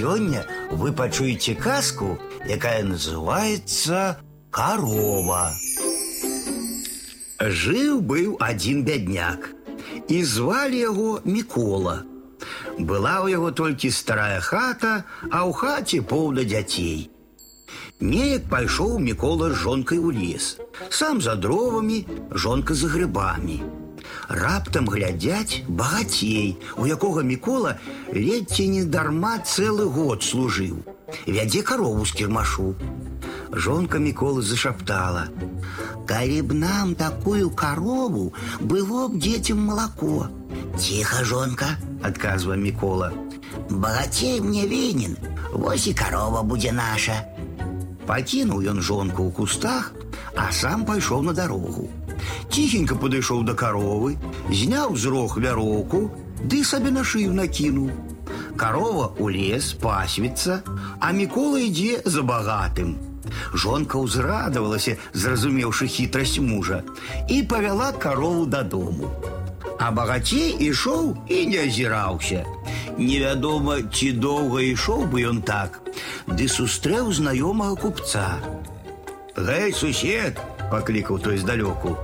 сёння вы пачуеце казку, якая называецца карова. Жыў быў адзін бядняк і звалі яго мікола. Была ў яго толькі старая хата, а ў хаце поўна дзяцей. Неяк пайшоў мікола з жонкай у лес. Сам за дровамі, жонка за грыбамі. Раптам глядяць багацей, у якога Микола ледзьце не дарма целый год служыў. Вядзе корову з кірмашу. Жонка Миколы зашаптала: « Калі б нам такую корову, было б детям молоко. Тихо, жонка, отказывая Микола. Богатей мне винен, вось и корова будет наша. Покинул он жонку у кустах, а сам пошел на дорогу. Тихенько подошел до коровы, зняў з рог вяроўку, ды сабе на шыю накинул. Корова у лес пасвіцца, а Микола ідзе за богатым. Жонка ўзрадавалася, зразумеўшы хітрасць мужа, і павяла карову дадому. А багацей ішоў і не азіраўся. Невядома, ці доўга ішоў бы ён так, ды сустрэў знаёмага купца. Гэй, сусед, паклікаў той здалёку.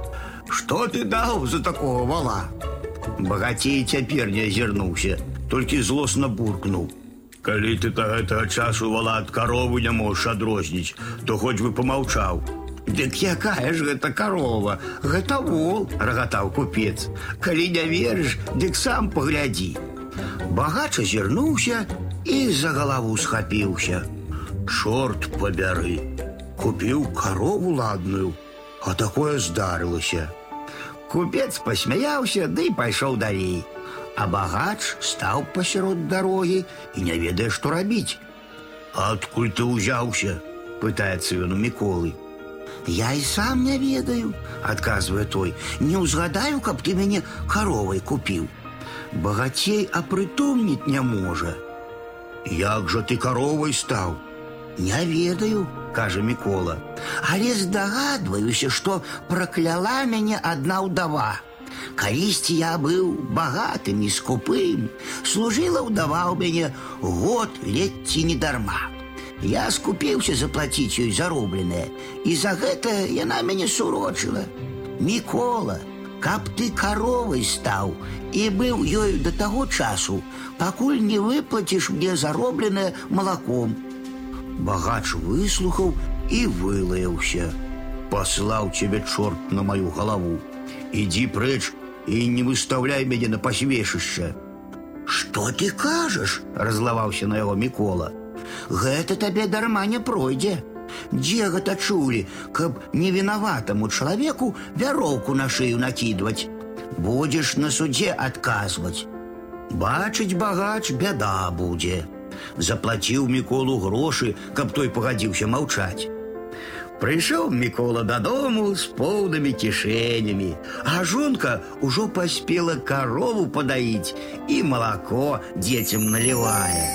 Што ты даў за такого вала? Багацей цяпер не азірнуўся, толькі злосна буркнуў. Калі ты да гэтага часу вала ад каровы не можаш адрозніць, то хоць бы помаўчаў. Дык якая ж гэта карова, гэта вол, рагатаў купец. Калі не верыш, дык сам паглядзі. Багач азірнуўся і за галаву схапіўся. Чорт пабяры, купіў карову ладную, а такое здарылася. Купец пасмяяўся, ды пайшоў далей. А багач стаў пасярод дарогі і не ведае, што рабіць. Адкуль ты ўзяўся? пытаецца ён у міколы. Я і сам не ведаю, адказвае той, не ўзгадаю, каб ты мяне каровай купіў. Багацей апрытомніць не можа. Як жа ты каровай стаў? Не ведаю, кажа Мікола, але здагадваюся, што пракляла мяне адна ўдава. Калісьці я быў багатым і скупым, служыла ўдава ў мяне год ледці не дарма. Я скупіўся заплаціць ёй заробленае, і за гэта яна мяне сурочыла. Мікола, каб ты каровай стаў і быў ёю да таго часу, пакуль не выплаціш мне заробленае малаком. Багач выслухаў і вылаяўся. Паслаў цябе чорт на маю галаву. Ідзі прэч і не выставляй мяне на пасвешышча. Што ты кажаш? разлаваўся на яго Мікола. Гэта табе дарма не пройдзе. Дзе гэта чулі, каб невінаватаму чалавеку вяроўку на шыю накідваць. Будзеш на судзе адказваць. Бачыць багач бяда будзе. Заплаціў міколу грошы, каб той пагадзіўся маўчаць. Прыйшоў Мікола дадому з поўнымі кішэнямі, а жонка ўжо паспела карову падаіць і малако дзецям налівае.